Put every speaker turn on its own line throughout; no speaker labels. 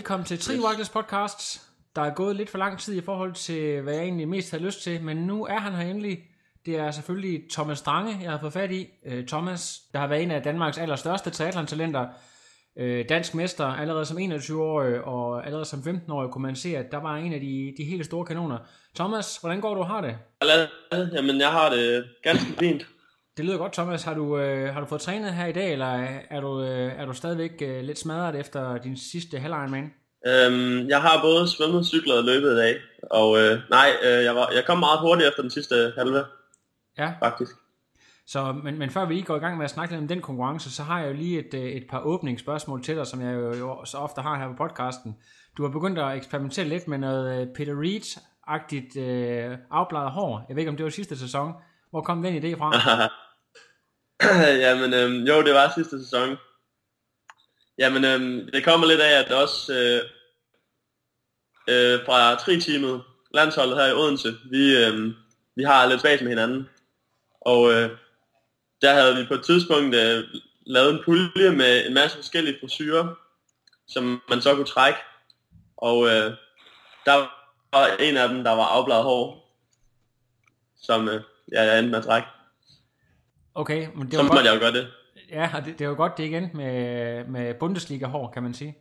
Velkommen til Triwagtes podcast. Der er gået lidt for lang tid i forhold til, hvad jeg egentlig mest havde lyst til, men nu er han her endelig. Det er selvfølgelig Thomas Strange, jeg har fået fat i. Øh, Thomas, der har været en af Danmarks allerstørste triathlon-talenter. Øh, dansk mester allerede som 21-årig, og allerede som 15-årig kunne man se, at der var en af de, de helt store kanoner. Thomas, hvordan går du har det?
Jamen, jeg har det ganske fint.
Det lyder godt, Thomas. Har du, øh, har du fået trænet her i dag, eller er du, øh, er du stadigvæk øh, lidt smadret efter din sidste halv Ironman?
Øhm, jeg har både svømmet, cyklet og løbet i dag. Og øh, nej, øh, jeg, var, jeg kom meget hurtigt efter den sidste halve,
Ja,
faktisk.
så, men, men før vi går i gang med at snakke lidt om den konkurrence, så har jeg jo lige et, øh, et par åbningsspørgsmål til dig, som jeg jo, jo så ofte har her på podcasten. Du har begyndt at eksperimentere lidt med noget øh, Peter Reed-agtigt øh, afbladet hår. Jeg ved ikke, om det var sidste sæson. Hvor kom den idé fra?
Jamen, øhm, jo, det var sidste sæson. Jamen, øhm, det kommer lidt af, at også øh, øh, fra tri-teamet, landsholdet her i Odense, vi, øh, vi har lidt spas med hinanden. Og øh, der havde vi på et tidspunkt øh, lavet en pulje med en masse forskellige frisyrer, som man så kunne trække. Og øh, der var en af dem, der var afbladet hår, som øh, jeg endte med at trække.
Okay, men det
Så
var
måtte
godt,
jeg jo gøre det.
Ja, og det, det var godt, det igen med, med Bundesliga-hår, kan man sige.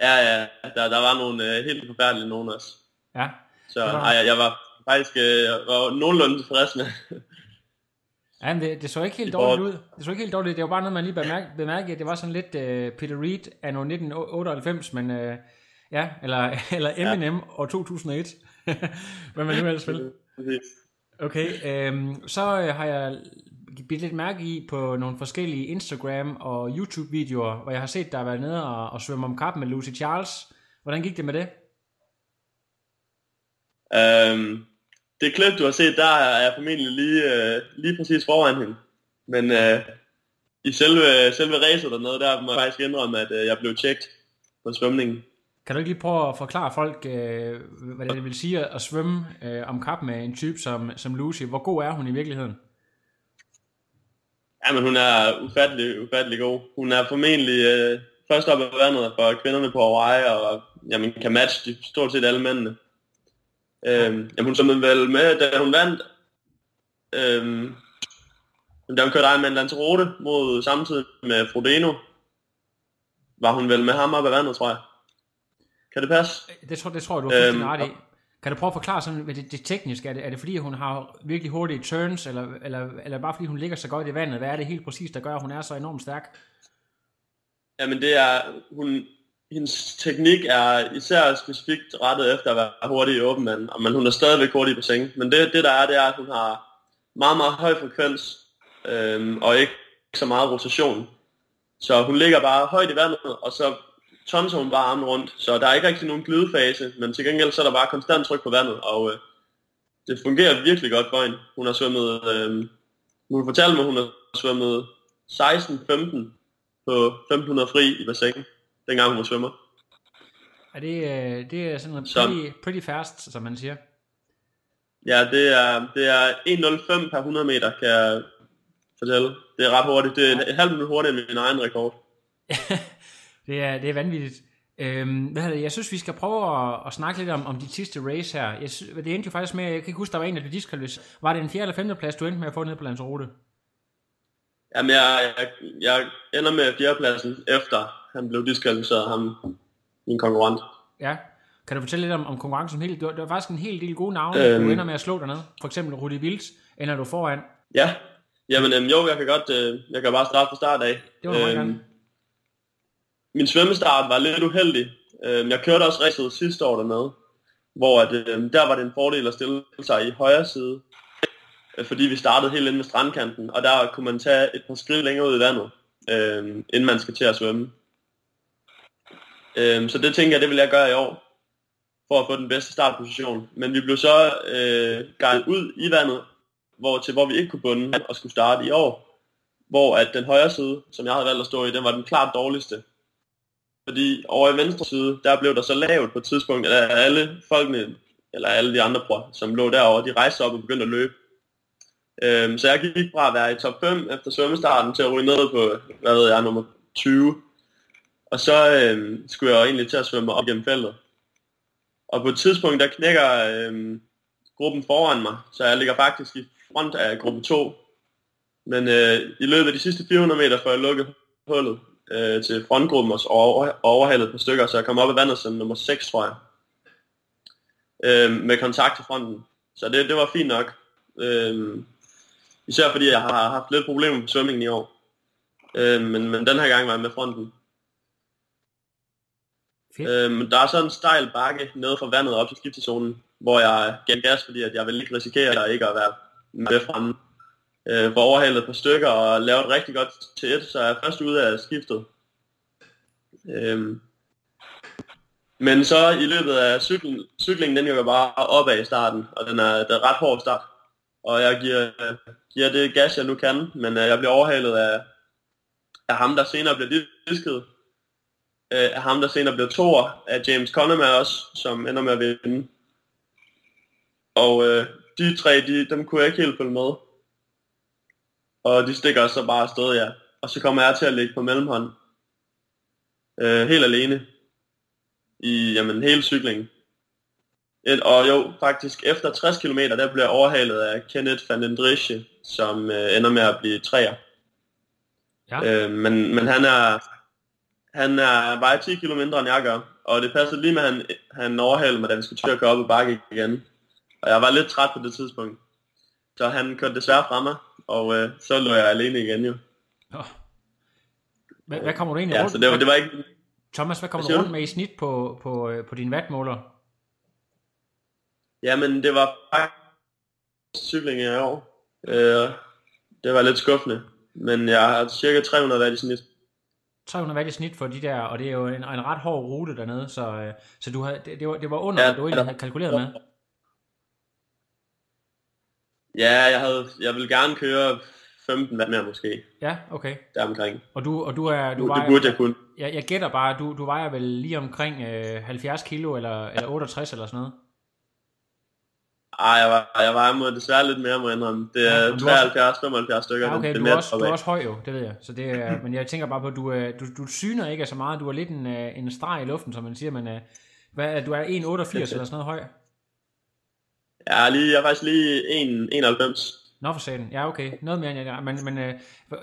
Ja, ja, der, der var nogle øh, helt forfærdelige nogen også.
Ja,
Så
var-
ej, jeg, jeg var faktisk øh, jeg var nogenlunde tilfreds med.
Ja, men det, det så ikke helt dårligt ud. Det så ikke helt dårligt. Det var bare noget, man lige bemærke, bemærke at det var sådan lidt uh, Peter Reed anno 1998, men uh, ja, eller, eller Eminem ja. år 2001. Hvad man nu ellers vil. Okay, øhm, så øh, har jeg bidt lidt mærke i på nogle forskellige Instagram og YouTube-videoer, hvor jeg har set, har været nede og, og svømme om kap med Lucy Charles. Hvordan gik det med det?
øhm, det klip, du har set, der er jeg formentlig lige, øh, lige præcis foran hende. Men øh, i selve, selve racet dernede, der må jeg faktisk indrømme, at øh, jeg blev tjekket på svømningen.
Kan du ikke lige prøve at forklare folk, øh, hvad det vil sige at svømme øh, om kap med en type som, som Lucy? Hvor god er hun i virkeligheden?
Ja, men hun er ufattelig, ufattelig god. Hun er formentlig øh, først op af vandet for kvinderne på Hawaii, og jamen, kan matche de, stort set alle mændene. Øhm, jamen, hun svømmede vel med, da hun vandt, øhm, da hun kørte Ironman Lanzarote mod samtidig med Frodeno, var hun vel med ham op af vandet, tror jeg. Kan det passe?
Det tror, det tror jeg, du har
Øhm,
ret i. Kan du prøve at forklare sådan, hvad det, det tekniske? Er det, er det fordi, hun har virkelig hurtige turns, eller, eller, eller bare fordi, hun ligger så godt i vandet? Hvad er det helt præcis, der gør, at hun er så enormt stærk?
Jamen det er, hun, hendes teknik er især specifikt rettet efter at være hurtig i åben vand, men hun er stadigvæk hurtig i bassin. Men det, det der er, det er, at hun har meget, meget høj frekvens, øhm, og ikke så meget rotation. Så hun ligger bare højt i vandet, og så tonser hun bare armen rundt. Så der er ikke rigtig nogen glidefase, men til gengæld så er der bare konstant tryk på vandet, og øh, det fungerer virkelig godt for hende. Hun har svømmet, øh, hun fortalte mig, hun har svømmet 16-15 på 1500 fri i bassin, dengang hun var svømmer.
Er det, øh, det er sådan noget
Så-
pretty, pretty fast, som man siger?
Ja, det er, det er 1.05 per 100 meter, kan jeg fortælle. Det er ret hurtigt. Det er et halvt minut hurtigere end min egen rekord.
Det er, det er vanvittigt. Øhm, hvad hedder det? Jeg synes, vi skal prøve at, at snakke lidt om, om dit sidste race her. Jeg synes, det endte jo faktisk med, jeg kan ikke huske, der var en, der blev diskvalificeret. Var det en fjerde eller femte plads, du endte med at få ned på Lanzarote?
Jamen, jeg, jeg, jeg ender med fjerdepladsen, efter han blev diskvalificeret, ham, min konkurrent.
Ja. Kan du fortælle lidt om, om konkurrencen som helhed? Det var, faktisk en hel del gode navne, øhm.
Øhm.
du ender med at slå dernede. For eksempel Rudi Vildt ender du foran.
Ja, Jamen øhm, jo, jeg kan godt, øh, jeg kan bare starte fra start af.
Det var meget gerne
min svømmestart var lidt uheldig. Øhm, jeg kørte også racet sidste år dernede, hvor at, øhm, der var det en fordel at stille sig i højre side, øh, fordi vi startede helt inde ved strandkanten, og der kunne man tage et par skridt længere ud i vandet, øhm, inden man skal til at svømme. Øhm, så det tænker jeg, det vil jeg gøre i år, for at få den bedste startposition. Men vi blev så øh, guidet ud i vandet, hvor, til hvor vi ikke kunne bunde og skulle starte i år, hvor at den højre side, som jeg havde valgt at stå i, den var den klart dårligste. Fordi over i venstre side, der blev der så lavt på et tidspunkt, at alle folkene, eller alle de andre bror, som lå derovre, de rejste op og begyndte at løbe. Øhm, så jeg gik fra at være i top 5 efter svømmestarten til at ryge ned på, hvad ved jeg, nummer 20. Og så øhm, skulle jeg jo egentlig til at svømme op gennem feltet. Og på et tidspunkt, der knækker øhm, gruppen foran mig, så jeg ligger faktisk i front af gruppe 2. Men øh, i løbet af de sidste 400 meter, får jeg lukket hullet øh, til frontgruppen og over, overhalet på stykker, så jeg kom op i vandet som nummer 6, tror jeg. Øh, med kontakt til fronten. Så det, det var fint nok. Øh, især fordi jeg har haft lidt problemer med svømningen i år. Øh, men, men den her gang var jeg med fronten.
Fedt.
Øhm, der er så en stejl bakke nede fra vandet op til skiftezonen, hvor jeg gav gas, fordi at jeg ville ikke risikere at ikke at være med fremme. Øh, var overhalet på stykker og laver et rigtig godt til et, så jeg først ude af skiftet. Øhm, men så i løbet af cyklen, cyklingen, den går bare opad i starten, og den er, det er ret hård start. Og jeg giver, giver det gas, jeg nu kan, men øh, jeg bliver overhalet af, af ham, der senere bliver disket, øh, af ham, der senere blev toer, af James Connerman også, som ender med at vinde. Og øh, de tre, de, dem kunne jeg ikke helt følge med. Og de stikker så bare afsted, ja. Og så kommer jeg til at ligge på mellemhånd. Øh, helt alene. I jamen, hele cyklingen. Et, og jo, faktisk efter 60 km, der bliver jeg overhalet af Kenneth van den Drische, som øh, ender med at blive træer.
Ja.
Øh, men, men han er, han er bare 10 km mindre, end jeg gør. Og det passede lige med, at han, han overhalede mig, da vi skulle til at køre op i bakke igen. Og jeg var lidt træt på det tidspunkt. Så han kørte desværre fra mig, og øh, så lå jeg alene igen jo.
Nå. Hvad, hvad kommer du egentlig
Ja,
rundt
så det var, det var ikke...
Thomas, hvad kommer du rundt med i snit på, på, øh, på din wattmåler?
Jamen, det var faktisk cykling i år. Øh, det var lidt skuffende. Men jeg har cirka 300 watt i snit.
300 watt i snit for de der, og det er jo en, en ret hård rute dernede, så, øh, så du havde, det, det, var, det var under,
Ja,
hvad du egentlig havde kalkuleret med.
Ja, jeg, havde, jeg ville gerne køre 15 watt mere måske,
Ja, okay.
deromkring.
Og du, og du er, du
Du, det
vejer,
burde jeg kunne.
jeg, jeg gætter bare, du, du vejer vel lige omkring øh, 70 kilo, eller, eller 68 eller sådan noget.
Ej, jeg var, jeg var mod desværre lidt mere, må jeg indrømme. Det
Ja,
er
er
73-75 stykker.
Ja, okay,
det
du er, også, du er også høj jo, det ved jeg. Så det er, men jeg tænker bare på, at du, øh, du, du syner ikke så meget. Du er lidt en, øh, en streg i luften, som man siger, men øh, hvad, er- du er 1,88 eller sådan noget høj.
Jeg er, lige, jeg er faktisk lige 1, 91.
Nå for satan. Ja, okay. Noget mere end jeg Men, men øh,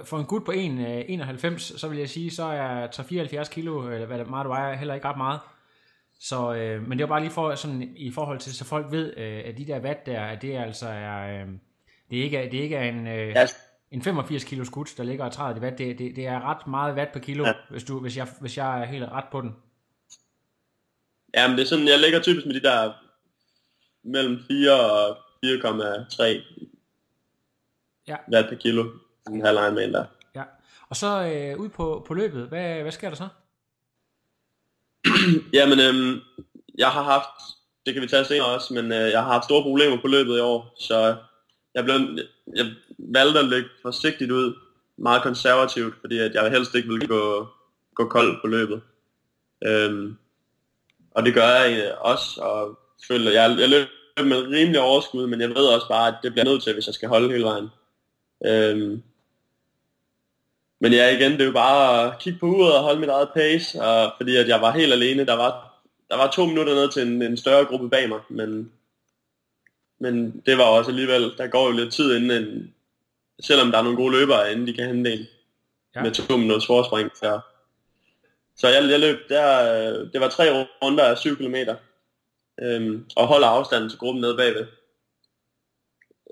for- en gut på 1, øh, 91, så vil jeg sige, så er 374 kilo, eller hvad det meget du vejer, heller ikke ret meget. Så, øh, men det var bare lige for, sådan, i forhold til, så folk ved, øh, at de der watt der, at det altså er, øh, det ikke er, det ikke er en, øh,
Ja,
en 85 kilo skud, der ligger og træder i watt. Det, det, det er ret meget watt per kilo, ja.
Ja.
hvis, du, hvis, jeg, hvis jeg er helt ret på den.
ja, men det er sådan, jeg ligger typisk med de der mellem 4 og 4,3
Ja.
watt per kilo. En halv Ironman der.
Ja. Og så øh, ud på, på løbet, hvad, hvad sker der så?
Jamen, øhm, jeg har haft, det kan vi tage senere også, men øh, jeg har haft store problemer på løbet i år, så jeg, blev, jeg valgte at lægge forsigtigt ud, meget konservativt, fordi at jeg helst ikke ville gå, gå kold på løbet. Øhm, og det gør jeg øh, også, og føler, jeg, jeg løb med rimelig overskud, men jeg ved også bare, at det bliver nødt til, hvis jeg skal holde hele vejen. Øhm, men ja, igen, det er jo bare at kigge på uret og holde mit eget pace, og, fordi at jeg var helt alene. Der var, der var to minutter ned til en, en større gruppe bag mig, men, men det var også alligevel, der går jo lidt tid inden, en, selvom der er nogle gode løbere, inden de kan hente en
Ja.
med to minutters forspring. Så, så jeg, jeg løb der, øh, det var tre runder af 7 km, øhm, og holder afstanden til gruppen nede bagved.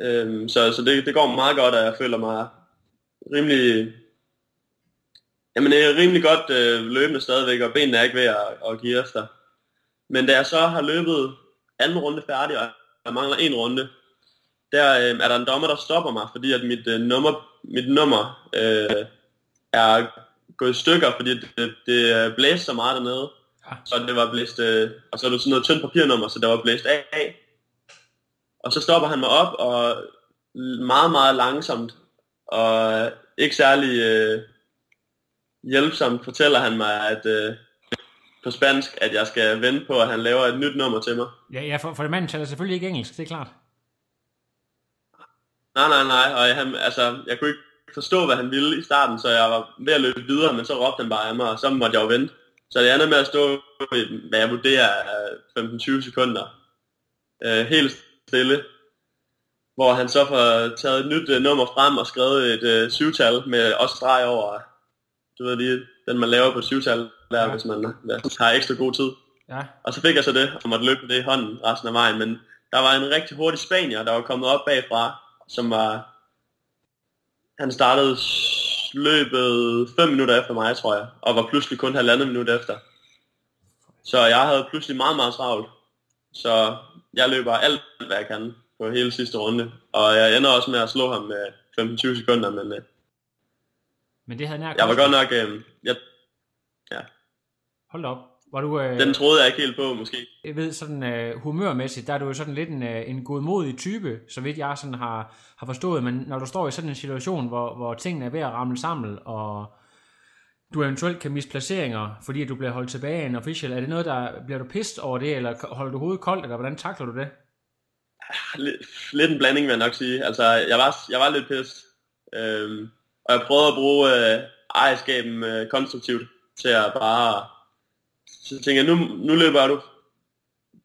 Øhm, så så det, det går meget godt, at jeg føler mig rimelig, jamen jeg er rimelig godt øh, løbende stadigvæk, og benene er ikke ved at, at give efter. Men da jeg så har løbet anden runde færdig, og jeg mangler en runde, der øh, er der en dommer, der stopper mig, fordi at mit øh, nummer, mit nummer øh, er gået i stykker, fordi det, det blæste så meget dernede. Ja. Så det var blæst, øh, og så er det sådan noget tyndt papirnummer, så det var blæst af. Og så stopper han mig op, og meget, meget langsomt, og ikke særlig øh, hjælpsomt fortæller han mig, at øh, på spansk, at jeg skal vente på, at han laver et nyt nummer til mig.
Ja, ja for, for manden taler selvfølgelig ikke engelsk, det er klart.
Nej, nej, nej, og han, altså, jeg kunne ikke forstå, hvad han ville i starten, så jeg var ved at løbe videre, men så råbte han bare af mig, og så måtte jeg jo vente. Så det ender med at stå i, hvad jeg vurderer 15-20 sekunder, øh, helt stille, hvor han så får taget et nyt uh, nummer frem og skrevet et uh, syvtal med også streg over, du ved lige, den man laver på et syvtal, der, ja. hvis man ja, har ekstra god tid. Ja. Og så fik jeg så det, og måtte løbe det i hånden resten af vejen, men der var en rigtig hurtig spanier, der var kommet op bagfra, som var, han startede løbet 5 minutter efter mig, tror jeg, og var pludselig kun halvandet minut efter. Så jeg havde pludselig meget, meget travlt. Så jeg løber alt, hvad jeg kan på hele sidste runde. Og jeg ender også med at slå ham med 15-20 sekunder, men, øh,
men det havde nær
jeg var godt nok... Øh, jeg, ja.
Hold op. Var du, øh,
Den troede jeg ikke helt på, måske.
Jeg ved, sådan øh, humørmæssigt, der er du jo sådan lidt en, øh, en godmodig type, så vidt jeg sådan har, har forstået. Men når du står i sådan en situation, hvor, hvor tingene er ved at ramle sammen, og du eventuelt kan miste placeringer, fordi du bliver holdt tilbage af en official, er det noget, der bliver du pist over det, eller holder du hovedet koldt, eller hvordan takler du det?
Lidt, lidt en blanding, vil jeg nok sige. Altså, jeg var, jeg var lidt pist. Øhm, og jeg prøvede at bruge øh, ejerskaben øh, konstruktivt til at bare så tænker jeg, nu, nu løber du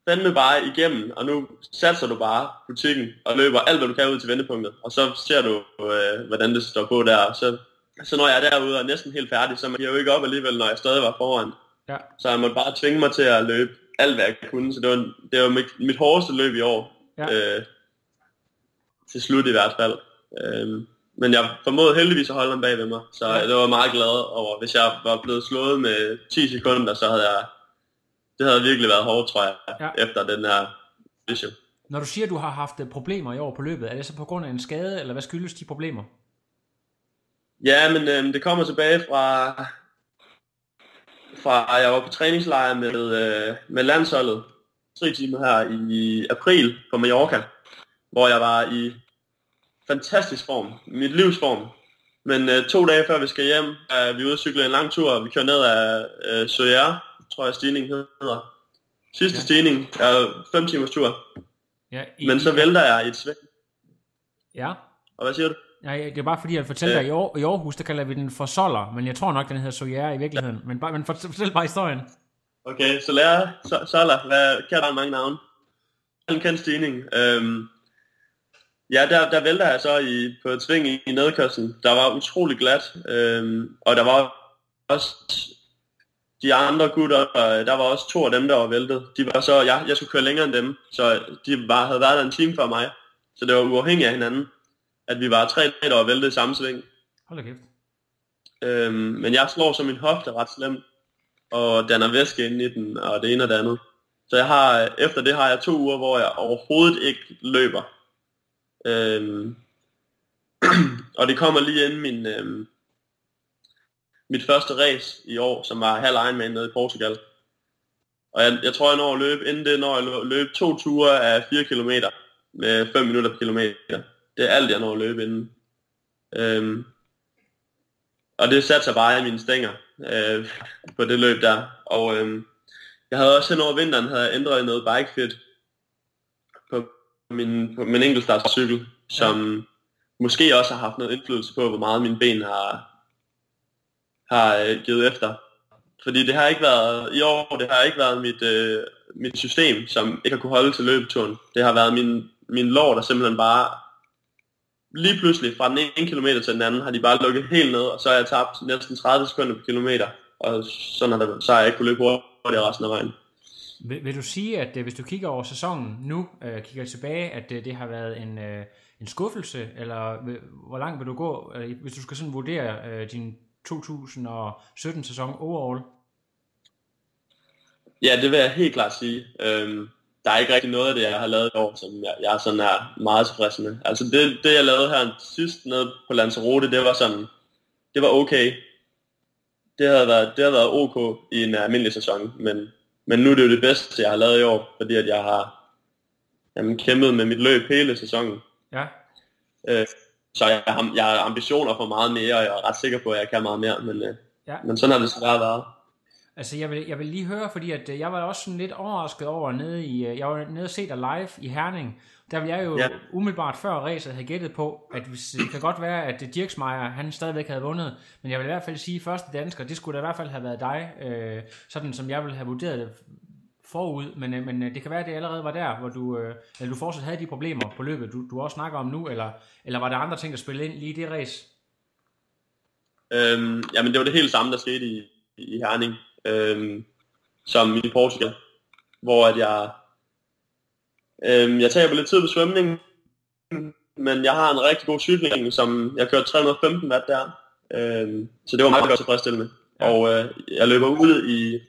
fandme bare igennem, og nu satser du bare butikken og løber alt, hvad du kan ud til vendepunktet. Og så ser du, øh, hvordan det står på der. Så, så når jeg er derude og er næsten helt færdig, så man giver jo ikke op alligevel, når jeg stadig var foran. Ja. Så jeg måtte bare tvinge mig til at løbe alt, hvad jeg kunne. Så det var, det var mit, mit hårdeste løb i år. Ja. Øh, til slut i hvert fald. Øh, men jeg formåede heldigvis at holde ham bag ved mig, så ja. det var meget glad over. Hvis jeg var blevet slået med 10 sekunder, så havde jeg, det havde virkelig været hårdt, tror jeg, ja. efter den her issue.
Når du siger, at du har haft øh, problemer i år på løbet, er det så på grund af en skade, eller hvad skyldes de problemer?
Ja, men øh, det kommer tilbage fra, fra jeg var på træningslejr med, øh, med landsholdet, tre timer her i april på Mallorca, hvor jeg var i fantastisk form. Mit livs form. Men øh, to dage før vi skal hjem, er vi ude at cykle en lang tur. Vi kører ned af øh, Søjere, tror jeg stigning hedder. Sidste ja. stigning er 5 timers tur. Ja, i, Men så vælter jeg i et sving.
Ja.
Og hvad siger du?
Ja, det er bare fordi, jeg fortæller dig, i, i Aarhus, der kalder vi den for Soller, men jeg tror nok, den hedder Sojere i virkeligheden. Men, bare, men fortæl bare historien.
Okay, så lærer Soller, hvad kan der mange navne? En kendt stigning. Øhm, Ja, der, der vælter jeg så i, på et sving i, i nedkørslen. Der var utrolig glat, øhm, og der var også de andre gutter, der var også to af dem, der var væltet. De var så, jeg, jeg skulle køre længere end dem, så de var, havde været der en time for mig. Så det var uafhængigt af hinanden, at vi var tre, der var væltet i samme sving.
Hold da kæft.
Øhm, men jeg slår så min hofte ret slemt, og danner væske inde i den, og det ene og det andet. Så jeg har, efter det har jeg to uger, hvor jeg overhovedet ikke løber. Øhm, og det kommer lige inden min, øhm, mit første race i år, som var halv Ironman nede i Portugal. Og jeg, jeg tror, jeg når at løbe, inden det når jeg løbe to ture af 4 km med 5 minutter per kilometer. Det er alt, jeg når at løbe inden. Øhm, og det satte sig bare i mine stænger øh, på det løb der. Og øhm, jeg havde også hen over vinteren havde jeg ændret noget bikefit min, på min enkeltstartscykel, som ja. måske også har haft noget indflydelse på, hvor meget mine ben har, har øh, givet efter. Fordi det har ikke været, i år, det har ikke været mit, øh, mit system, som ikke har kunne holde til løbeturen. Det har været min, min lår, der simpelthen bare, lige pludselig fra den ene kilometer til den anden, har de bare lukket helt ned, og så har jeg tabt næsten 30 sekunder per kilometer, og sådan har det, så har jeg ikke kunne løbe hurtigt resten af vejen.
Vil, vil du sige, at øh, hvis du kigger over sæsonen nu, øh, kigger tilbage, at det, det har været en, øh, en skuffelse, eller vil, hvor langt vil du gå, øh, hvis du skal sådan vurdere øh, din 2017-sæson overall?
Ja, det vil jeg helt klart sige. Øhm, der er ikke rigtig noget af det, jeg har lavet i år, som jeg, jeg sådan er meget tilfreds med. Altså det, det jeg lavede her sidst nede på Lanzarote, det var sådan, det var okay. Det havde været, det havde været ok i en almindelig sæson, men, men nu er det jo det bedste, jeg har lavet i år, fordi at jeg har jamen, kæmpet med mit løb hele sæsonen.
Ja.
Øh, så jeg har, jeg har ambitioner for meget mere, og jeg er ret sikker på, at jeg kan meget mere, men, øh,
Ja.
men sådan har det svært været.
Altså, jeg vil, jeg vil lige høre, fordi at, øh, jeg var også sådan lidt overrasket over nede i, øh, jeg var nede og se dig live i Herning, der vil jeg jo ja. Umiddelbart før racet have gættet på, at hvis, det kan godt være, at Dirksmeier, han stadigvæk havde vundet, men jeg vil i hvert fald sige, første dansker, det skulle da i hvert fald have været dig, øh, sådan som jeg ville have vurderet det forud, men, øh, men øh, det kan være, at det allerede var der, hvor du, øh, eller du fortsat havde de problemer på løbet, du, du også snakker om nu, eller, eller var der andre ting, der spillede ind lige i det race?
Øhm, jamen det var det helt samme, der skete i, i Herning, øhm, som i Portugal, hvor at jeg, øhm, jeg taber lidt tid på svømningen, men jeg har en rigtig god cykling, som jeg kørte 315 watt der, øhm, så det var meget godt tilfredsstillende.
Ja.
Og øh, jeg løber ud i,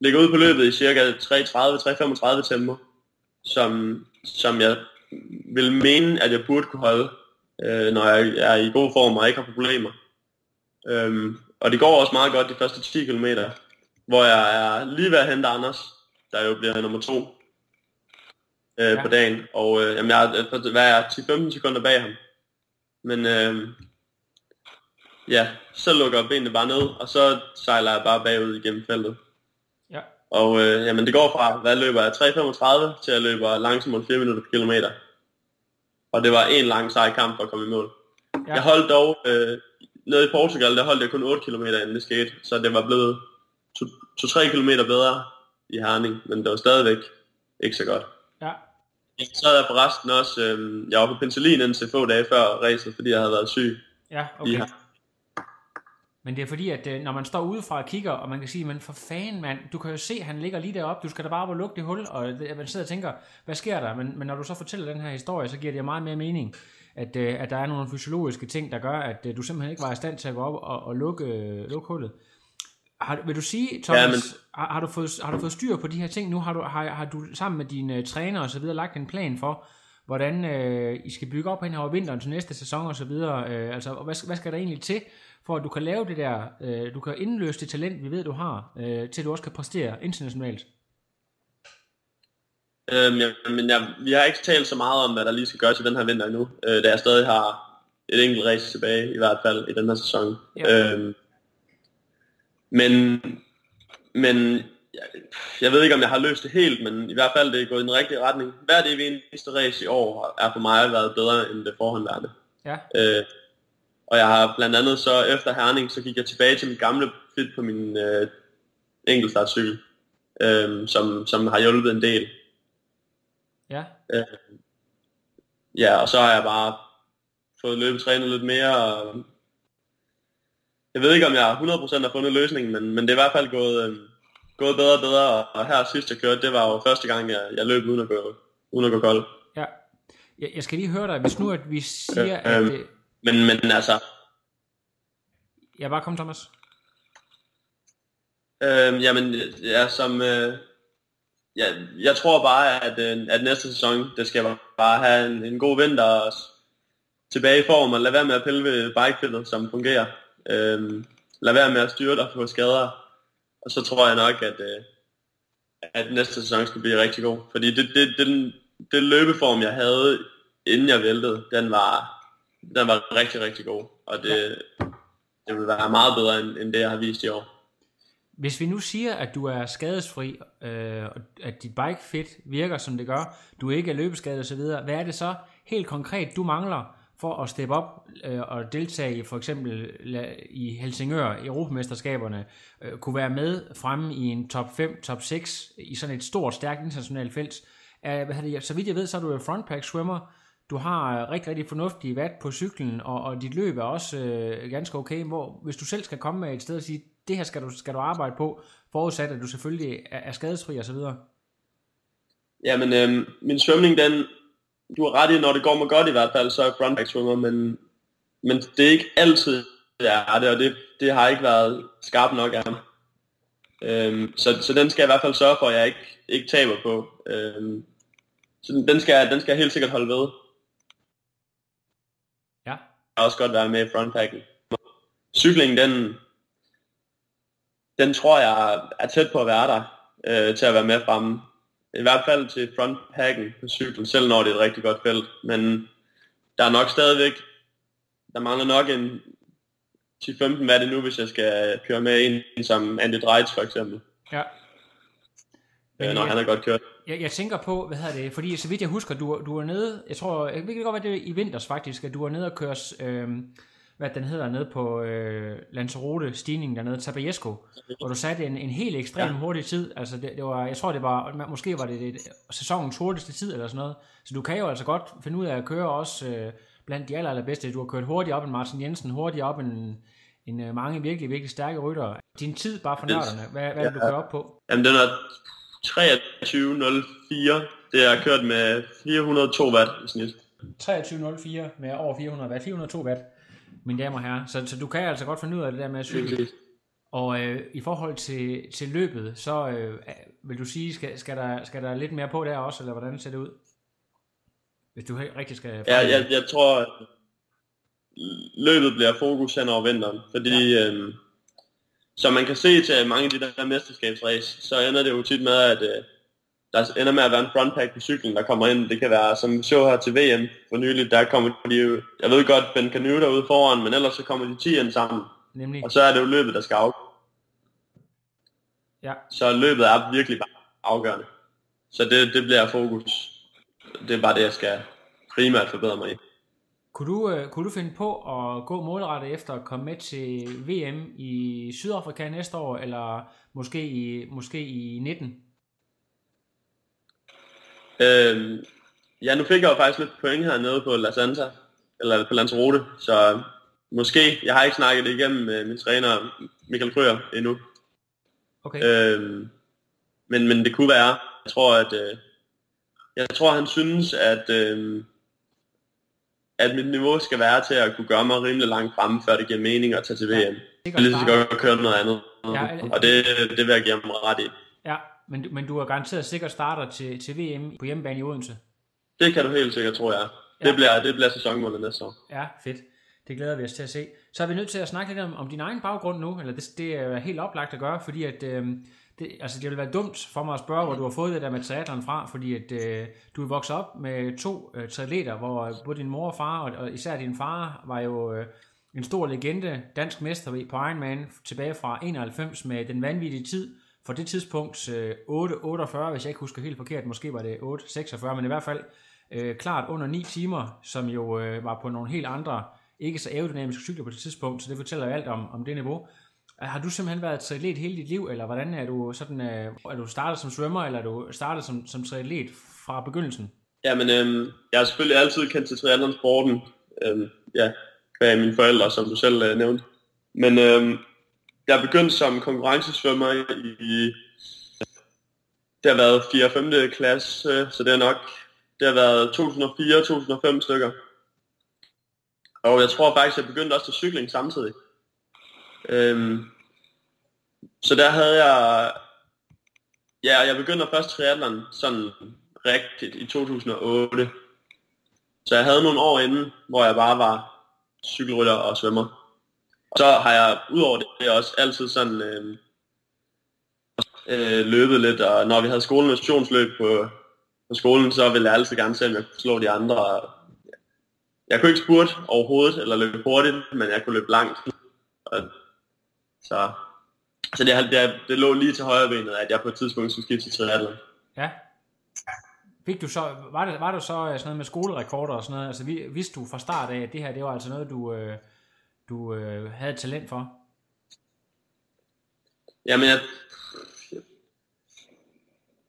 ligger ud på løbet i cirka 3.30-3.35 tempo, som, som jeg vil mene, at jeg burde kunne holde, øh, når jeg er i god form og ikke har problemer. Øhm, og det går også meget godt de første 10 km, hvor jeg er lige ved at hente Anders, der jo bliver nummer to øh,
Ja.
på dagen. Og øh, jamen, jeg er, hvad er jeg, 10-15 sekunder bag ham. Men øh, ja, så lukker benene bare ned, og så sejler jeg bare bagud igennem feltet.
Ja.
Og øh, jamen, det går fra, hvad løber jeg, 3.35 til at løbe langsomt under 4 minutter per kilometer. Og det var en lang sej kamp for at komme i mål.
Ja.
Jeg holdt dog, øh, nede i Portugal, der holdt jeg kun 8 km inden det skete, så det var blevet 2-3 km bedre i Herning, men det var stadigvæk ikke så godt.
Ja,
Så havde jeg forresten også, øh, jeg var på penicillin indtil få dage før racet, fordi jeg havde været syg.
ja, okay.
her.
Men det er fordi, at øh, når man står udefra og kigger, og man kan sige, men for fanden mand, du kan jo se, han ligger lige deroppe, du skal da bare op og lukke det hul, og man sidder og tænker, hvad sker der? Men, men når du så fortæller den her historie, så giver det meget mere mening, at, øh, at der er nogle fysiologiske ting, der gør, at øh, du simpelthen ikke var i stand til at gå op og, og lukke, lukke hullet. Har, vil du sige, Thomas, ja, men... har, har, du fået, har du fået styr på de her ting nu? Har du, har, har du sammen med dine uh, træner og så videre lagt en plan for, hvordan øh, I skal bygge op hen over vinteren til næste sæson og så videre? Øh, altså, hvad, skal- hvad skal der egentlig til, for at du kan lave det der, øh, du kan indløse det talent, vi ved, du har, øh, til du også kan præstere internationalt?
Øhm, ja, men jeg, vi har ikke talt så meget om, hvad der lige skal gøres i den her vinter endnu, øh, da jeg stadig har et enkelt race tilbage, i hvert fald i den her sæson.
Ja.
Øhm, men, men jeg, jeg ved ikke, om jeg har løst det helt, men i hvert fald det er gået i den rigtige retning. Hvert evig eneste race i år er for mig været bedre end det forhåndværende.
Ja,
Øh, og jeg har blandt andet så efter Herning, så gik jeg tilbage til mit gamle fit på min øh, enkeltstartcykel, øh, som, som har hjulpet en del.
ja,
Øh, ja, og så har jeg bare fået løbetrænet lidt mere. Og jeg ved ikke, om jeg 100% har fundet løsningen, men, men det er i hvert fald gået, øh, gået bedre og bedre. Og, og her sidst jeg kørte, det var jo første gang, jeg, jeg løb uden at gå, uden at gå kold.
ja. Jeg, jeg skal lige høre dig, hvis nu at vi siger,
Øh,
at...
øhm.
Øh,
Men, men altså,
ja, bare kom Thomas.
Øh, jamen, ja, som, øh, ja, jeg tror bare, at, øh, at næste sæson, det skal bare have en, en god vinter og tilbage i form, og lade være med at pille ved bikefittet, som fungerer. Øh, lad være med at styre dig på skader, og så tror jeg nok, at, øh, at næste sæson skal blive rigtig god. Fordi det, det, den, det løbeform, jeg havde, inden jeg væltede, den var, den var rigtig, rigtig god. Og det, det vil være meget bedre, end, end det, jeg har vist i år.
Hvis vi nu siger, at du er skadesfri, øh, og at dit bike fit virker, som det gør, du ikke er løbeskadet osv., hvad er det så helt konkret, du mangler for at steppe op øh, og deltage i for eksempel la- i Helsingør, Europamesterskaberne, øh, kunne være med fremme i en top 5, top 6 i sådan et stort, stærkt internationalt felt. Er, hvad det, så vidt jeg ved, så er du frontpack swimmer, du har øh, rigtig, rigtig fornuftig watt på cyklen, og, og dit løb er også øh, ganske okay, hvor hvis du selv skal komme med et sted og sige, det her skal du, skal du arbejde på, forudsat at du selvfølgelig er, er skadesfri og så videre.
Jamen, øh, min svømning, den, du har ret i, når det går mig godt i hvert fald, så er jeg frontback svømmer, men, men det er ikke altid, det er det, og det, det har ikke været skarpt nok af mig. Øhm, så, så den skal jeg i hvert fald sørge for, at jeg ikke, ikke taber på. Øhm, så den, den, skal, den skal jeg helt sikkert holde ved.
Ja.
Jeg kan også godt være med i frontpacken. Cyklingen, den, den tror jeg er tæt på at være der, øh, til at være med fremme. I hvert fald til frontpacken på cyklen, selv når det er et rigtig godt felt. Men der er nok stadigvæk, der mangler nok en 10-15 hvad er det nu, hvis jeg skal køre med en som Andy Dreitz for eksempel.
Ja.
Øh, når han er godt kørt.
Jeg, jeg tænker på, hvad hedder det, fordi så vidt jeg husker, du, du er nede, jeg tror, jeg ved godt, hvad det er i vinters faktisk, at du er nede og køres, øh, hvad den hedder, nede på øh, Lanzarote stigningen dernede, Tabajesco, hvor du satte en, en helt ekstrem ja. hurtig tid, altså det, det, var, jeg tror det var, måske var det, det sæsonens hurtigste tid eller sådan noget, så du kan jo altså godt finde ud af at køre også øh, blandt de aller, allerbedste, du har kørt hurtigt op end Martin Jensen, hurtigt op end, end øh, mange virkelig, virkelig stærke ryttere. Din tid bare for nørderne, hvad, hvad det, du kører op på?
Jamen den er 23.04. Det er kørt med 402 watt i snit.
23.04 med over 400 watt. 402 watt, mine damer og herrer. Så, så du kan altså godt finde ud af det der med at cykle. Og øh, i forhold til, til løbet, så øh, vil du sige, skal, skal, der, skal der lidt mere på der også, eller hvordan ser det ud? Hvis du rigtig skal...
Ja, jeg, jeg tror, at løbet bliver fokus hen over vinteren, fordi ja. øhm, som man kan se til mange af de der mesterskabsræs, så ender det jo tit med, at øh, der ender med at være en frontpack på cyklen, der kommer ind. Det kan være, som vi så her til VM for nylig, der kommer de jeg ved godt, Ben Canoe derude foran, men ellers så kommer de 10 ind sammen.
Nemlig.
Og så er det jo løbet, der skal af.
Ja.
Så løbet er virkelig bare afgørende. Så det, det bliver fokus. Det er bare det, jeg skal primært forbedre mig i.
Kunne du, uh, kunne du finde på at gå målrettet efter at komme med til VM i Sydafrika næste år, eller måske i, måske i 19?
Øhm, ja, nu fik jeg jo faktisk lidt point hernede på La Santa, eller på Lanzarote, så måske, jeg har ikke snakket det igennem med min træner Michael Krøger endnu.
Okay.
Øhm, men, men det kunne være, jeg tror, at øh, jeg tror, han synes, at øh, at mit niveau skal være til at kunne gøre mig rimelig langt fremme, før det giver mening at tage til VM. Ja, jeg lige så godt køre noget andet. Ja, og det, det vil jeg give ham ret i.
Ja, men, men du er garanteret sikkert starter til, til VM på hjemmebane i Odense.
Det kan du helt sikkert, tror jeg. Det, ja. bliver, det bliver sæsonmålet næste år.
Ja, fedt. Det glæder vi os til at se. Så er vi nødt til at snakke lidt om, om din egen baggrund nu, eller det, det er helt oplagt at gøre, fordi at, øh, det, altså det vil være dumt for mig at spørge, hvor du har fået det der med triathlon fra, fordi at, øh, du er vokset op med to øh, triatleter, hvor både din mor og far, og, og især din far, var jo øh, en stor legende, dansk mester på Ironman, tilbage fra 91 med den vanvittige tid, for det tidspunkt øh, 8.48, hvis jeg ikke husker helt forkert, måske var det 8.46, men i hvert fald øh, klart under 9 timer, som jo øh, var på nogle helt andre, ikke så aerodynamiske cykler på det tidspunkt, så det fortæller jo alt om, om det niveau. Har du simpelthen været triatlet hele dit liv, eller hvordan er du sådan, øh, er du startet som svømmer, eller er du startet som, som triatlet fra begyndelsen?
Jamen, øh, jeg har selvfølgelig altid kendt til triathlon-sporten, øh, ja, af mine forældre, som du selv øh, nævnte. Men øh, jeg begyndte som konkurrencesvømmer i, det har været 4. og 5. klasse, så det er nok, det har været 2004-2005 stykker. Og jeg tror faktisk, jeg begyndte også til cykling samtidig. Øhm, så der havde jeg, ja, jeg begyndte først triathlon sådan rigtigt i 2008. Så jeg havde nogle år inden, hvor jeg bare var cykelrytter og svømmer. Og så har jeg udover det også altid sådan øh, øh, løbet lidt, og når vi havde skolen på, på skolen, så ville jeg altid gerne se, om jeg kunne slå de andre. Jeg kunne ikke spurte overhovedet, eller løbe hurtigt, men jeg kunne løbe langt. Og så, så det, det, det lå lige til højre benet, at jeg på et tidspunkt skulle skifte til triathlon.
Ja. Fik du så, var, det, var det så øh, sådan noget med skolerekorder og sådan noget? Altså vidste du fra start af, at det her det var altså noget, du, øh, du øh, havde talent for?
Jamen, jeg,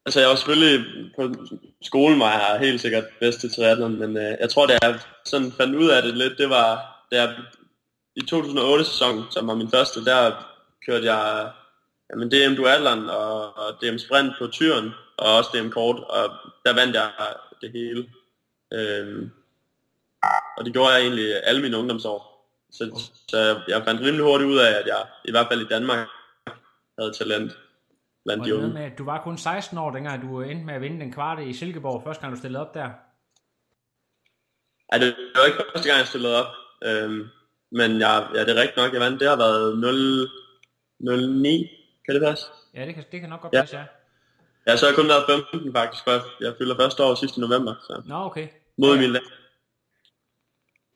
altså jeg var selvfølgelig på skolen var jeg helt sikkert bedst til triathlon, men øh, jeg tror, da jeg sådan fandt ud af det lidt, det var, da jeg i 2008-sæsonen, som var min første, der kørte jeg jamen, DM Duatlon og, og DM Sprint på Tyren, og også DM kort, og der vandt jeg det hele. Øhm, og det gjorde jeg egentlig alle mine ungdomsår. Så, så jeg fandt rimelig hurtigt ud af, at jeg i hvert fald i Danmark havde talent blandt
Og
de unge.
med, at du var kun 16 år, dengang du endte med at vinde den kvarte i Silkeborg, første gang du stillede op der.
Ej, det var ikke første gang, jeg stillede op. Øhm, men jeg, ja, det er rigtigt nok, jeg vandt. Det har været 0, 09, kan det passe?
Ja, det kan, det kan nok godt
Ja.
passe, ja.
Ja, så har jeg kun været 15 faktisk, for jeg- fylder første år sidste november, så
Nå, okay.
mod
Ja.
min land.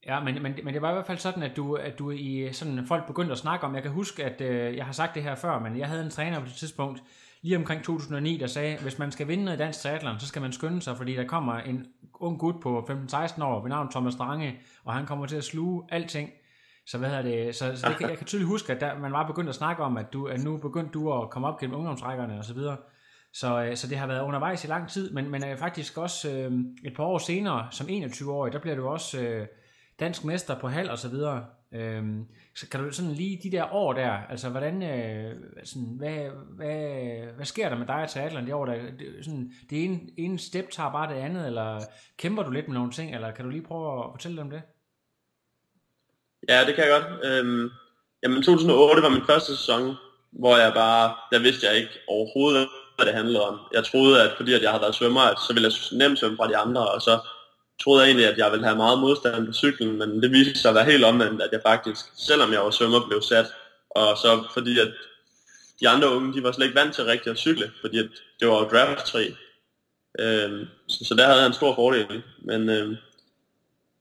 Ja, men, men, men det var i hvert fald sådan, at du, at du i sådan folk begyndte at snakke om, jeg kan huske, at øh, jeg har sagt det her før, men jeg havde en træner på det tidspunkt, lige omkring 2009, der sagde, hvis man skal vinde noget i dansk triathlon, så skal man skynde sig, fordi der kommer en ung gut på 15-16 år ved navn Thomas Strange, og han kommer til at sluge alting. Så hvad hedder det, så, så det, kan- jeg kan tydeligt huske, at der, man var begyndt at snakke om, at, du, at nu begyndte du at komme op gennem ungdomsrækkerne og så videre. Så, øh, så det har været undervejs i lang tid, men, men øh, faktisk også øh, et par år senere, som 21-årig, der bliver du også øh, dansk mester på halv og så videre. Øhm, så kan du sådan lige de der år der, altså hvordan, øh, sådan, hvad, hvad, hvad sker der med dig og triathlon de år der? Det, sådan, det ene, ene step tager bare det andet, eller kæmper du lidt med nogle ting, eller kan du lige prøve at fortælle dem det?
Ja, det kan jeg godt. Øhm, jamen 2008 var min første sæson, hvor jeg bare, der vidste jeg ikke overhovedet, hvad det handlede om. Jeg troede, at fordi at jeg havde været svømmer, at så ville jeg nemt svømme fra de andre, og så troede jeg egentlig, at jeg ville have meget modstand på cyklen, men det viste sig at være helt omvendt, at jeg faktisk, selvom jeg var svømmer, blev sat. Og så fordi at de andre unge, de var slet ikke vant til rigtigt at cykle, fordi at det var jo draft 3. Øhm, så, så der havde jeg en stor fordel. Men øhm,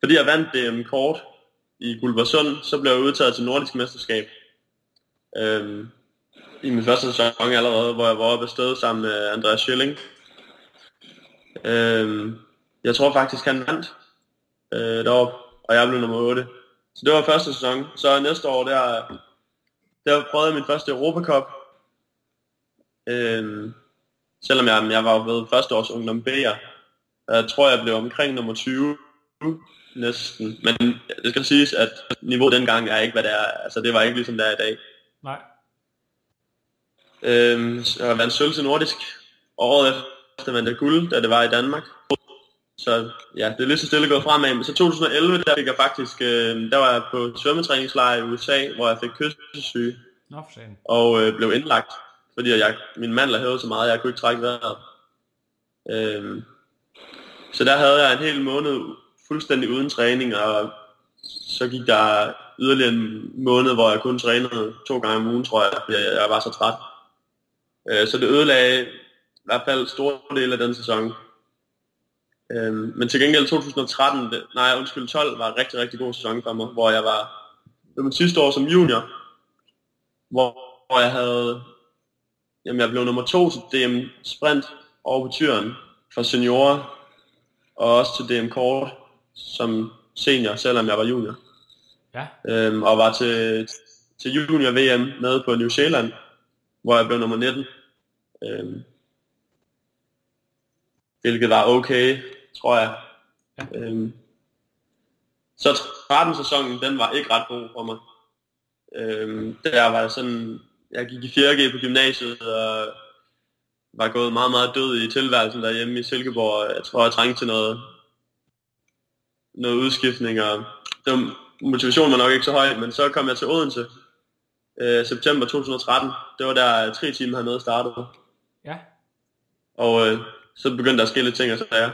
fordi jeg vandt DM øhm, kort i Gulversund, så blev jeg udtaget til Nordisk Mesterskab. Øhm, I min første sæson allerede, hvor jeg var oppe afsted sammen med Andreas Schilling. Øhm, jeg tror faktisk, han vandt øh, deroppe, og jeg blev nummer 8. Så det var første sæson. Så næste år, der, der prøvede jeg min første Europacup. Øhm, selvom jeg, jeg var ved første års ungdom B'er. Jeg tror, jeg blev omkring nummer 20 næsten. Men det skal siges, at niveauet dengang er ikke, hvad det er. Altså, det var ikke ligesom det er i dag.
Nej.
Øhm, så jeg vandt sølv til nordisk. Året efter vandt jeg guld, da det var i Danmark. Så ja, det er lige så stille gået fremad. Men så 2011, der fik jeg faktisk, øh, der var jeg på svømmetræningslejr i USA, hvor jeg fik kyssesyge
Nå for sagen.
og øh, blev indlagt, fordi jeg, min mandler hævede så meget, jeg kunne ikke trække vejret. Øhm, så der havde jeg en hel måned fuldstændig uden træning, og så gik der yderligere en måned, hvor jeg kun trænede to gange om ugen, tror jeg, fordi jeg, var så træt. Øh, så det ødelagde i hvert fald store del af den sæson. Øhm, men til gengæld 2013, det, nej undskyld, 12 var en rigtig, rigtig god sæson for mig, hvor jeg var, det var sidste år som junior, hvor, hvor jeg havde, jamen jeg blev nummer to til DM Sprint over på Tyren for seniorer, og også til DM Kort som senior, selvom jeg var junior.
Ja,
Øhm, og var til, til junior VM nede på New Zealand, hvor jeg blev nummer 19. Øhm, hvilket var okay, tror jeg.
Ja.
Øhm, så 13 sæsonen, den var ikke ret god for mig. Øhm, der var sådan, jeg gik i 4G på gymnasiet, og var gået meget, meget død i tilværelsen derhjemme i Silkeborg. Jeg tror, jeg trængte til noget, noget udskiftning, og det var, motivationen var nok ikke så høj, men så kom jeg til Odense øh, september 2013. Det var der tre timer hernede startede.
ja,
Og øh, så begyndte der at ske lidt ting og sager.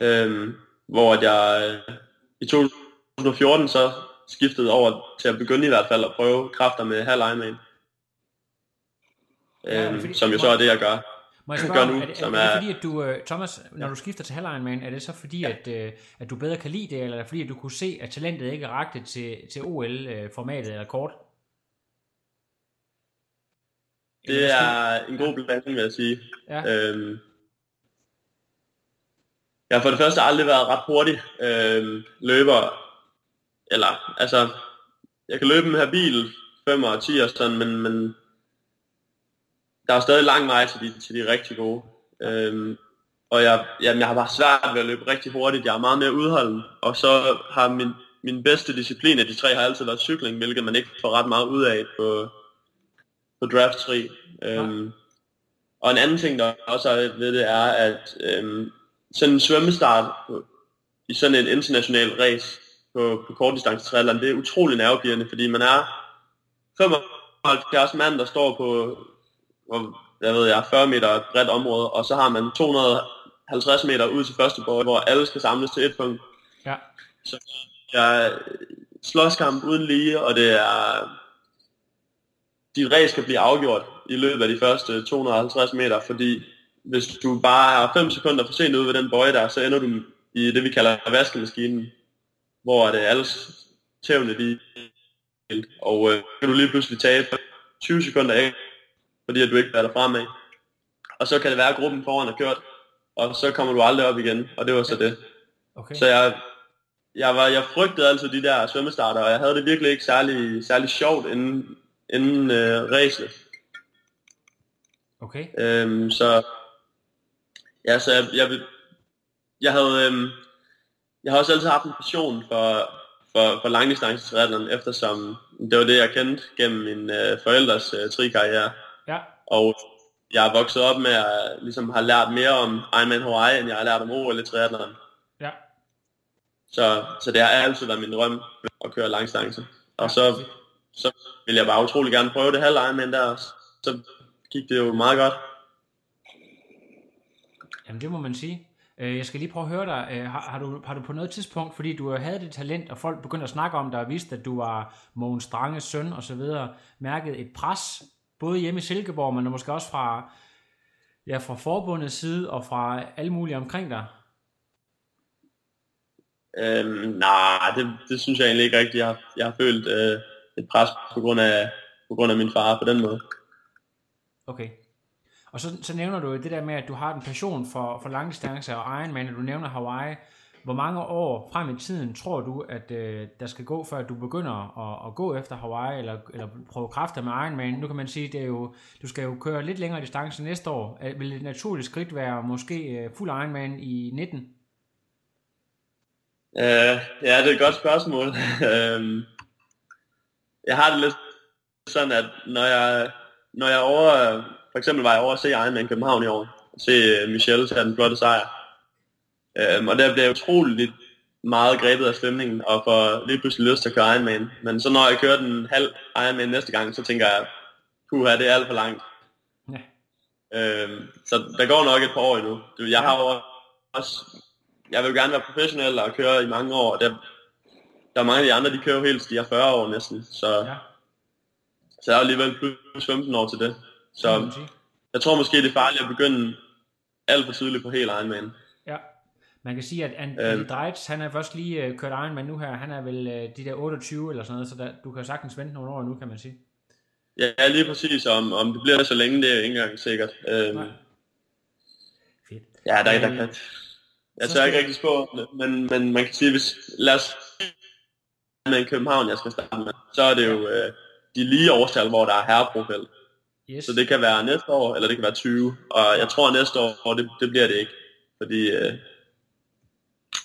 Øhm, hvor at jeg øh, i 2014 så skiftede over til at begynde i hvert fald at prøve kræfter med halv Ironman.
Ja,
Øhm,
fordi-
som jo så er det, jeg gør.
Må jeg
gør
spørge,
nu,
er, det, er,
som
er det fordi, at du, øh, Thomas, når du skifter til halv Ironman, er det så fordi, at, øh, at du bedre kan lide det, eller er det fordi, at du kunne se, at talentet ikke rakte til, til OL-formatet eller kort? Eller
Det er en god blanding, vil jeg sige.
Ja.
Øhm, jeg har for det første aldrig været ret hurtig øhm, løber. Eller, altså, jeg kan løbe en habil 5 og 10 og sådan, men, men der er stadig lang vej til de, til de rigtig gode. Øhm, og jeg, jamen, jeg har bare svært ved at løbe rigtig hurtigt. Jeg er meget mere udholden. Og så har min, min bedste disciplin af de tre har altid været cykling, hvilket man ikke får ret meget ud af på, på draft 3. Øhm, Og en anden ting, der også er ved det, er, at øhm, sådan en svømmestart på, i sådan et internationalt race på, på kortdistance det er utrolig nervepirrende, fordi man er 75 mand, der står på, jeg ved jeg, 40 meter bredt område, og så har man 250 meter ud til første bord, hvor alle skal samles til et punkt.
Ja.
Så jeg slåskamp uden lige, og det er dit race skal blive afgjort i løbet af de første 250 meter, fordi hvis du bare er 5 sekunder for sent ude ved den bøje der, så ender du i det, vi kalder vaskemaskinen, hvor det er alles tævne de og øh, kan du lige pludselig tabe 20 sekunder af, fordi at du ikke falder fremad. Og så kan det være, at gruppen foran er kørt, og så kommer du aldrig op igen, og det var så det.
Okay.
Så jeg, jeg, var, jeg frygtede altså de der svømmestarter, og jeg havde det virkelig ikke særlig, særlig sjovt inden, inden øh, racet.
Okay.
Øhm, så ja, så jeg, jeg, jeg havde øhm, jeg har også altid haft en passion for, for, for langdistancetriathlon, eftersom det var det, jeg kendte gennem min øh, forældres øh, trikarriere.
Ja.
Og jeg er vokset op med at ligesom have lært mere om Ironman Hawaii, end jeg har lært om OL i triathlon.
Ja.
Så, så det har altid været min drøm at køre langdistance. Og så, så vil jeg bare utrolig gerne prøve det halve Ironman der, så gik det jo meget godt.
Jamen det må man sige. Øh, jeg skal lige prøve at høre dig. Øh, har, har, du, har du på noget tidspunkt, fordi du havde det talent, og folk begyndte at snakke om dig og vidste, at du var Mogens Stranges søn og så videre, mærket et pres, både hjemme i Silkeborg, men måske også fra, ja, fra forbundets side og fra alle mulige omkring dig?
Øhm, nej, det, det synes jeg egentlig ikke rigtigt. Jeg har, jeg har følt øh, et pres på grund, af, på grund af min far på den måde.
Okay. Og så, så nævner du det der med, at du har en passion for, for langdistance og Ironman, og du nævner Hawaii. Hvor mange år frem i tiden tror du, at øh, der skal gå, før du begynder at, at gå efter Hawaii, eller, eller prøve kræfter med Ironman? Nu kan man sige, det er jo, du skal jo køre lidt længere distance næste år. Vil et naturligt skridt være måske øh, fuld Ironman i 19?
Uh, ja, det er et godt spørgsmål. jeg har det lidt sådan, at når jeg, når jeg over, for eksempel var jeg over at se Ironman København i år, se øh, Michelle tage den flotte sejr. Øhm, og der blev jeg utroligt meget grebet af stemningen, og får lige pludselig lyst til at køre Ironman. Men så når jeg kører den halv Ironman næste gang, så tænker jeg, puha, det er alt for langt.
Ja.
Øhm, så der går nok et par år endnu. Jeg har jo også, jeg vil gerne være professionel og køre i mange år, og der, der er mange af de andre, de kører jo helt, de er 40 år næsten, så,
Ja.
så jeg er alligevel plus 15 år til det. Så jeg tror måske, det er farligt at begynde alt for tidligt på helt Ironman.
Ja. Man kan sige, at Andy
Øhm.
Dreitz, han er først lige øh, kørt Ironman nu her. Han er vel øh, de der 28 eller sådan noget, så der, du kan sagtens vente nogle år nu, kan man sige.
Ja, lige præcis. Om, om det bliver så længe, det er jo ikke engang sikkert. Øhm,
Nej. Fedt.
ja, der, der
Øh,
kan... Jeg tør ikke rigtig spå, men, men man kan sige, hvis lad os med København, jeg skal starte med, så er det jo øh, de lige årstal, hvor der er herreprofil.
Yes.
Så det kan være næste år, eller det kan være 20. Og jeg tror næste år, det, det bliver det ikke. Fordi øh,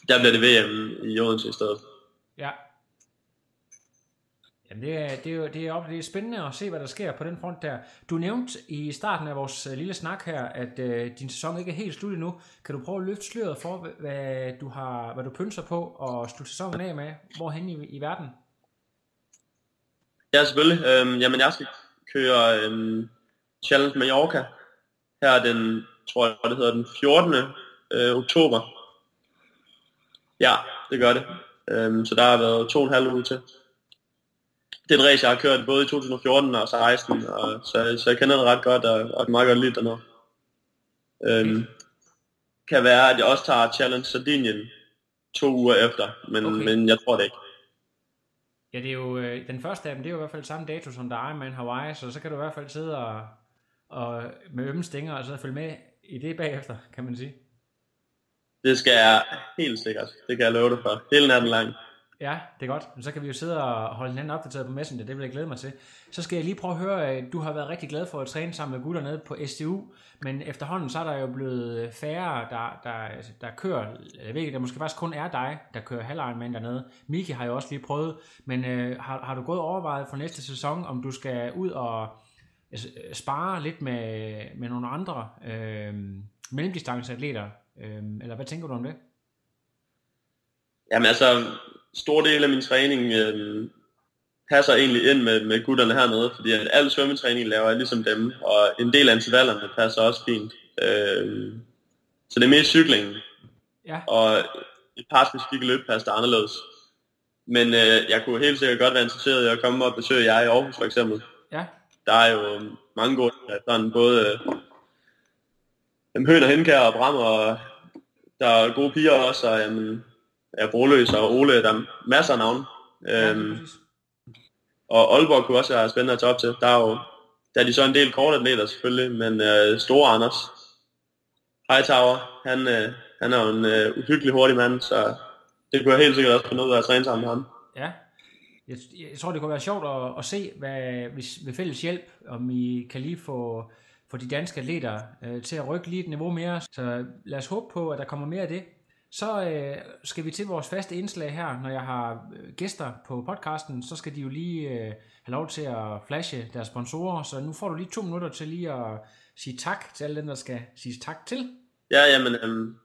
der bliver det VM i Odense i stedet.
Ja. Jamen det er, det, er jo, det, er op, det er spændende at se, hvad der sker på den front der. Du nævnte i starten af vores øh, lille snak her, at øh, din sæson ikke er helt slut endnu. Kan du prøve at løfte sløret for, hvad- hvad du, har, hvad du pynser på og slutte sæsonen af med? Hvorhen i, i verden?
Ja, selvfølgelig. Øhm, jamen, jeg skal køre øhm, Challenge Mallorca her den, tror jeg, det hedder den 14. Øh, oktober. Ja, det gør det. Øhm, så der har været to og en halv uge til. Det er et race, jeg har kørt både i 2014 og 16, og, så, så jeg kender det ret godt, og, og meget godt lide dernede. Øhm, kan være, at jeg også tager Challenge Sardinien to uger efter, men,
Okay.
men jeg tror det ikke.
Ja, det er jo, øh, den første af dem, det er jo i hvert fald samme dato som der er Ironman Hawaii, så så kan du i hvert fald sidde og, og med ømme stinger og så følge med i det bagefter, kan man sige.
Det skal jeg helt sikkert. Det kan jeg love dig for. Hele natten lang.
Ja, det er godt. Men så kan vi jo sidde og holde hinanden opdateret på Messenger, det vil jeg glæde mig til. Så skal jeg lige prøve at høre, at du har været rigtig glad for at træne sammen med gutterne nede på STU, men efterhånden så er der jo blevet færre, der, der, altså, der kører, jeg ved ikke, der måske faktisk kun er dig, der kører halv dernede. Miki har jo også lige prøvet, men øh, har, har du gået overvejet for næste sæson, om du skal ud og altså, øh, spare lidt med, med nogle andre øh, mellemdistanceatleter? Øh, eller hvad tænker du om det?
Jamen altså, stor del af min træning øh, passer egentlig ind med, med gutterne hernede, fordi at al svømmetræning laver jeg ligesom dem, og en del af intervallerne passer også fint. Øh, så det er mest cyklingen,
Ja,
og et par specifikke løb passer anderledes. Men øh, jeg kunne helt sikkert godt være interesseret i at komme og besøge jer i Aarhus for eksempel.
ja,
Der er jo mange gode sådan både øh, Høn og Henkær og Bram, og der er gode piger også, og jamen, ja, Broløs og Ole, der er masser af navne. Øhm, og Aalborg kunne også være spændende at tage op til. Der er jo der er de så en del kortatleter selvfølgelig, men øh, store Anders, Hightower, han, øh, han er jo en øh, uhyggelig hurtig mand, så det kunne jeg helt sikkert også finde ud af at træne sammen med ham.
Ja. Jeg, jeg tror, det kunne være sjovt at, at se, hvad, hvis ved fælles hjælp, om I kan lige få, få de danske atleter øh, til at rykke lige et niveau mere. Så lad os håbe på, at der kommer mere af det. Så øh, skal vi til vores faste indslag her. Når jeg har øh, gæster på podcasten, så skal de jo lige øh, have lov til at flashe deres sponsorer. Så nu får du lige to minutter til lige at sige tak til alle dem, der skal sige tak til.
Ja, jamen, øh,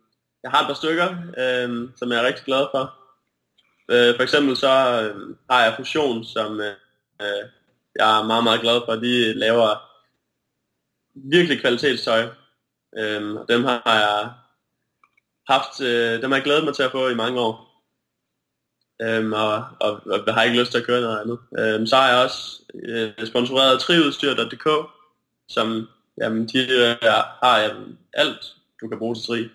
jeg har et par stykker, øh, som jeg er rigtig glad for. Øh, for eksempel så øh, har jeg Fusion, som øh, øh, jeg er meget, meget glad for. De laver virkelig kvalitetstøj. øh, og dem har jeg haft, øh, dem har jeg glædet mig til at få i mange år. Øhm, og, og, og jeg har ikke lyst til at køre noget andet. Øhm, så har jeg også øh, sponsoreret triudstyr.dk, som jamen, de øh, har jamen, alt, du kan bruge til tri,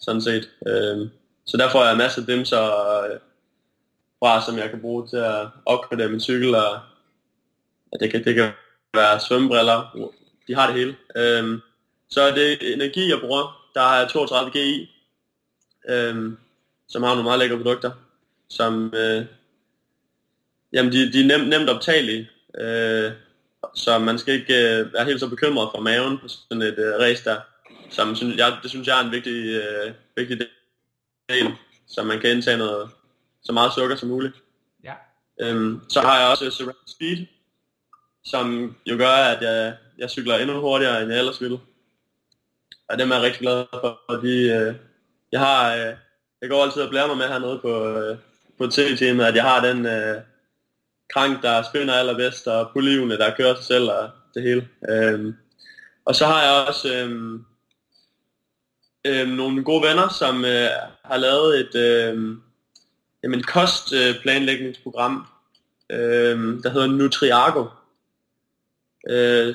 sådan set. Øhm, så der får jeg masser af dem så øh, fra, som jeg kan bruge til at opgradere min cykel, og ja, det, kan, det kan være svømmebriller, de har det hele. Øhm, så er det energi, jeg bruger. Der har jeg 32 GI, øhm, som har nogle meget lækre produkter, som øh, jamen de, de er nem, nemt optagelige, øh, så man skal ikke øh, være helt så bekymret for maven på sådan et øh, race der, som synes, jeg, det synes jeg er en vigtig, øh, vigtig del, så man kan indtage noget, så meget sukker som muligt.
Ja.
Øhm, så har jeg også Surround Speed, som jo gør, at jeg, jeg cykler endnu hurtigere, end jeg ellers ville. Og dem er jeg rigtig glad for, fordi øh, jeg har, øh, jeg går altid og blærer mig med hernede på, øh, på tv-teamet, at jeg har den øh, krank, der spinder allerbedst, og polivene, der kører sig selv, og det hele. Øh, og så har jeg også øh, øh, nogle gode venner, som øh, har lavet et, øh, jamen, kostplanlægningsprogram, øh, der hedder Nutriago. Øh,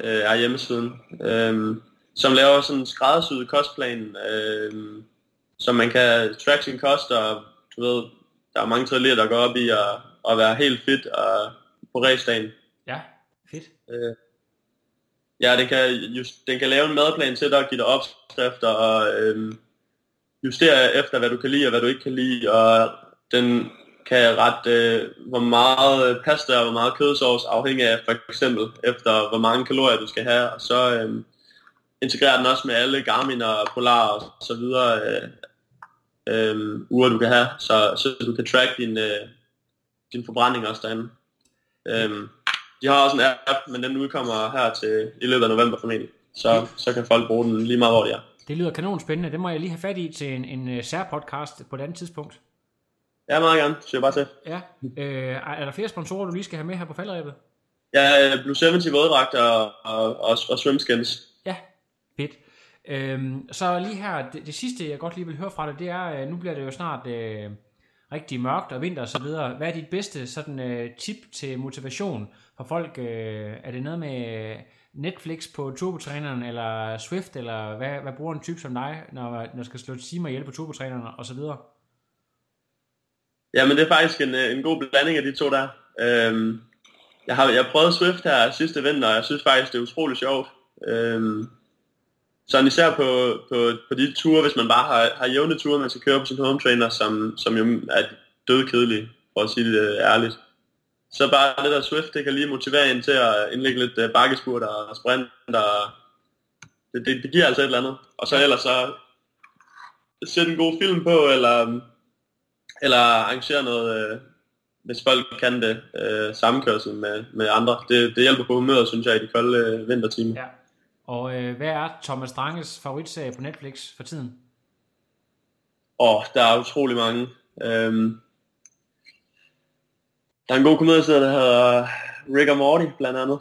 øh, er hjemmesiden, øh, som laver sådan en skræddersyet kostplan, øh, som man kan track sin kost, og du ved, der er mange triatleter, der går op i at, at være helt fit og på racedagen.
Ja, fedt.
Øh, ja, den kan, just, den kan lave en madplan til dig og give dig opskrifter og øh, justere efter, hvad du kan lide og hvad du ikke kan lide, og den kan rette, øh, hvor meget pasta og hvor meget kødsovs afhængig af for eksempel efter hvor mange kalorier du skal have, og så øh, integrerer den også med alle Garmin og Polar og så videre øh, øh, uger du kan have, så, så du kan track din, øh, din forbrænding også derinde. Øh, de har også en app, men den udkommer her til i løbet af november formentlig. Så, så kan folk bruge den lige meget, hvor de er.
Det lyder kanon spændende. Det må jeg lige have fat i til en, en uh, særpodcast på et andet tidspunkt.
Ja, meget gerne. Så jeg bare til.
Ja. Øh, er der flere sponsorer, du lige skal have med her på faldrebet?
Ja, Blue 70 våddragter og, og, og, og swimskins.
Øhm, så lige her, det, det sidste jeg godt lige vil høre fra dig, det er, øh, nu bliver det jo snart øh, rigtig mørkt og vinter og så videre. Hvad er dit bedste sådan øh, tip til motivation for folk? Øh, er det noget med øh, Netflix på turbotræneren, eller Swift, eller hvad, hvad bruger en type som dig, når, når skal slå timer ihjel på turbotræneren og så videre?
Jamen det er faktisk en, øh, en god blanding af de to der. Øhm, jeg har jeg prøvet Swift her sidste vinter, og jeg synes faktisk, det er utroligt sjovt. Øhm, sådan især på, på, på de ture, hvis man bare har, har jævne ture, man skal køre på sin home trainer, som, som jo er dødkedelige, for at sige det ærligt. Så bare det der Swift, det kan lige motivere en til at indlægge lidt uh, bakkespurt og sprint, og det, det, det giver altså et eller andet. Og så ellers så sætte en god film på, eller, eller arrangere noget, uh, hvis folk kan det, øh, sammenkørsel med, med andre. Det, det hjælper på humøret, synes jeg, i de kolde øh, vintertimer.
Ja. Og øh, hvad er Thomas Dranges favoritserie på Netflix for tiden?
Åh, oh, der er utrolig mange. Øhm, der er en god komedieserie, der hedder Rick and Morty, blandt andet.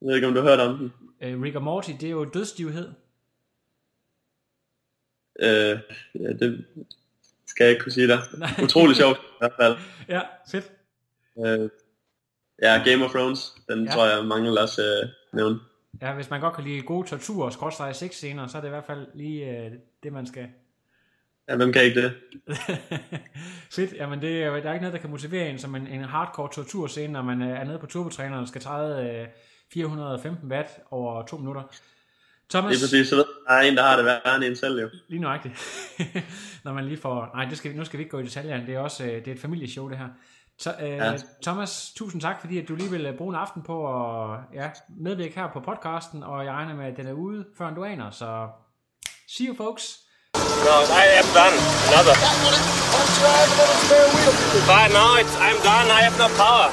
Jeg ved ikke, om du har hørt om den.
Øh, Rick og Morty, det er jo dødstivhed.
Øh, ja, det skal jeg ikke kunne sige dig. Utrolig sjovt i hvert fald.
Ja, fedt.
Øh, ja, Game of Thrones, den
ja.
tror jeg, mange vil også øh, nævne.
Ja, hvis man godt kan lide gode tortur og skråstreje sex scener, så er det i hvert fald lige øh, det, man skal.
Ja, hvem kan ikke det?
Fedt, jamen det, er- der er ikke noget, der kan motivere en som en, en hardcore torturscene, når man øh, er nede på turbotræneren og skal træde øh, 415 watt over to minutter. Thomas,
Lige præcis, så ved der er en, der har det værre end en selv jo.
lige nøjagtigt. når man lige får... Nej, det skal, vi- nu skal vi ikke gå i detaljer. Det er også øh, det er et familieshow, det her. Så, øh,
ja.
Thomas, tusind tak, fordi at du lige vil øh, bruge en aften på at ja, medvirke her på podcasten, og jeg regner med, at den er ude, før du aner. Så see you folks.
No, I am done. Another. But no, it's, I'm done. I have no power.